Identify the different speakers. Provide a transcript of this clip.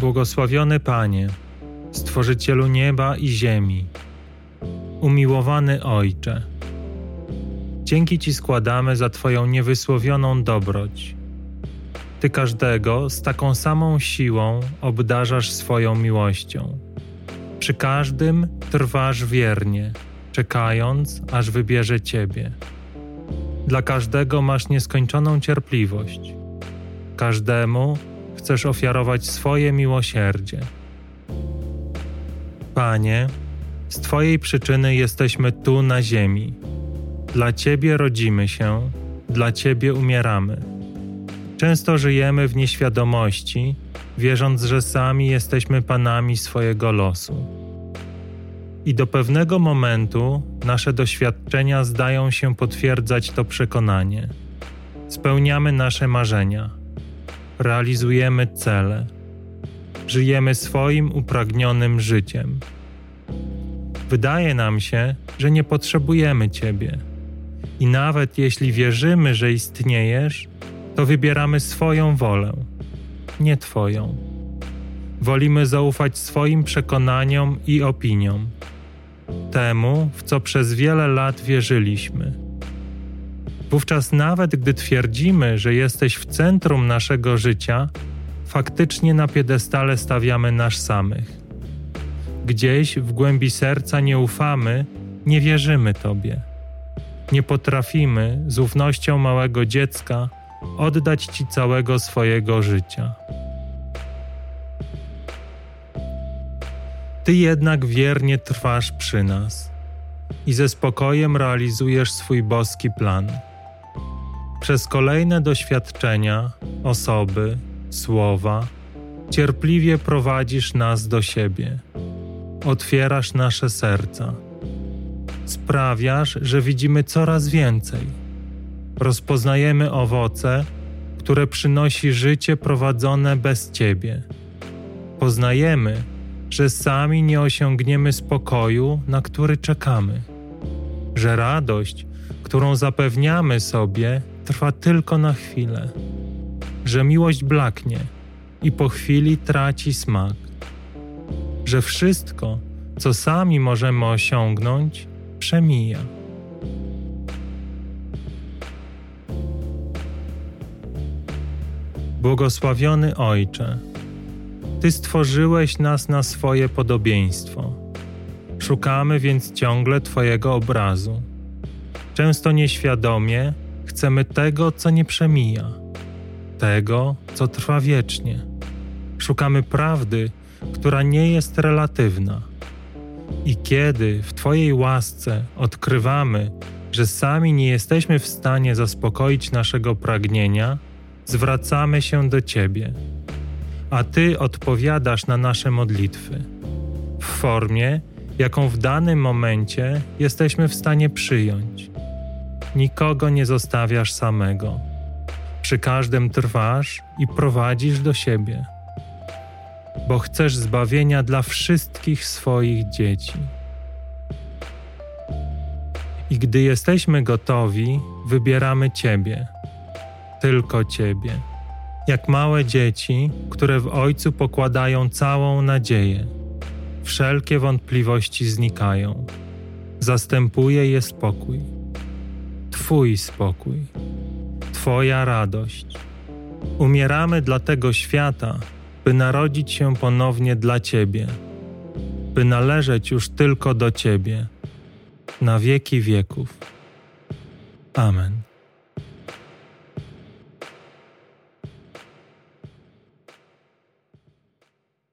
Speaker 1: Błogosławiony Panie, Stworzycielu nieba i ziemi, umiłowany Ojcze, dzięki Ci składamy za Twoją niewysłowioną dobroć. Ty każdego z taką samą siłą obdarzasz swoją miłością. Przy każdym trwasz wiernie, czekając, aż wybierze Ciebie. Dla każdego masz nieskończoną cierpliwość. Każdemu chcesz ofiarować swoje miłosierdzie. Panie, z Twojej przyczyny jesteśmy tu na ziemi. Dla Ciebie rodzimy się, dla Ciebie umieramy. Często żyjemy w nieświadomości, wierząc, że sami jesteśmy panami swojego losu. I do pewnego momentu nasze doświadczenia zdają się potwierdzać to przekonanie. Spełniamy nasze marzenia, realizujemy cele, żyjemy swoim upragnionym życiem. Wydaje nam się, że nie potrzebujemy Ciebie. I nawet jeśli wierzymy, że istniejesz, to wybieramy swoją wolę, nie Twoją. Wolimy zaufać swoim przekonaniom i opiniom, temu, w co przez wiele lat wierzyliśmy. Wówczas, nawet gdy twierdzimy, że jesteś w centrum naszego życia, faktycznie na piedestale stawiamy nas samych. Gdzieś w głębi serca nie ufamy, nie wierzymy Tobie. Nie potrafimy z ufnością małego dziecka oddać Ci całego swojego życia. Ty jednak wiernie trwasz przy nas i ze spokojem realizujesz swój boski plan. Przez kolejne doświadczenia, osoby, słowa, cierpliwie prowadzisz nas do siebie. Otwierasz nasze serca. Sprawiasz, że widzimy coraz więcej. Rozpoznajemy owoce, które przynosi życie prowadzone bez Ciebie. Poznajemy, że sami nie osiągniemy spokoju, na który czekamy, że radość, którą zapewniamy sobie, trwa tylko na chwilę, że miłość blaknie i po chwili traci smak, że wszystko, co sami możemy osiągnąć, przemija. Błogosławiony Ojcze, Ty stworzyłeś nas na swoje podobieństwo. Szukamy więc ciągle Twojego obrazu. Często nieświadomie chcemy tego, co nie przemija, tego, co trwa wiecznie. Szukamy prawdy, która nie jest relatywna. I kiedy w Twojej łasce odkrywamy, że sami nie jesteśmy w stanie zaspokoić naszego pragnienia, zwracamy się do Ciebie, a Ty odpowiadasz na nasze modlitwy w formie, jaką w danym momencie jesteśmy w stanie przyjąć. Nikogo nie zostawiasz samego. Przy każdym trwasz i prowadzisz do siebie, bo chcesz zbawienia dla wszystkich swoich dzieci. I gdy jesteśmy gotowi, wybieramy Ciebie, tylko Ciebie, jak małe dzieci, które w Ojcu pokładają całą nadzieję. Wszelkie wątpliwości znikają. Zastępuje je spokój. Twój spokój, Twoja radość. Umieramy dla tego świata, by narodzić się ponownie dla Ciebie, by należeć już tylko do Ciebie, na wieki wieków. Amen.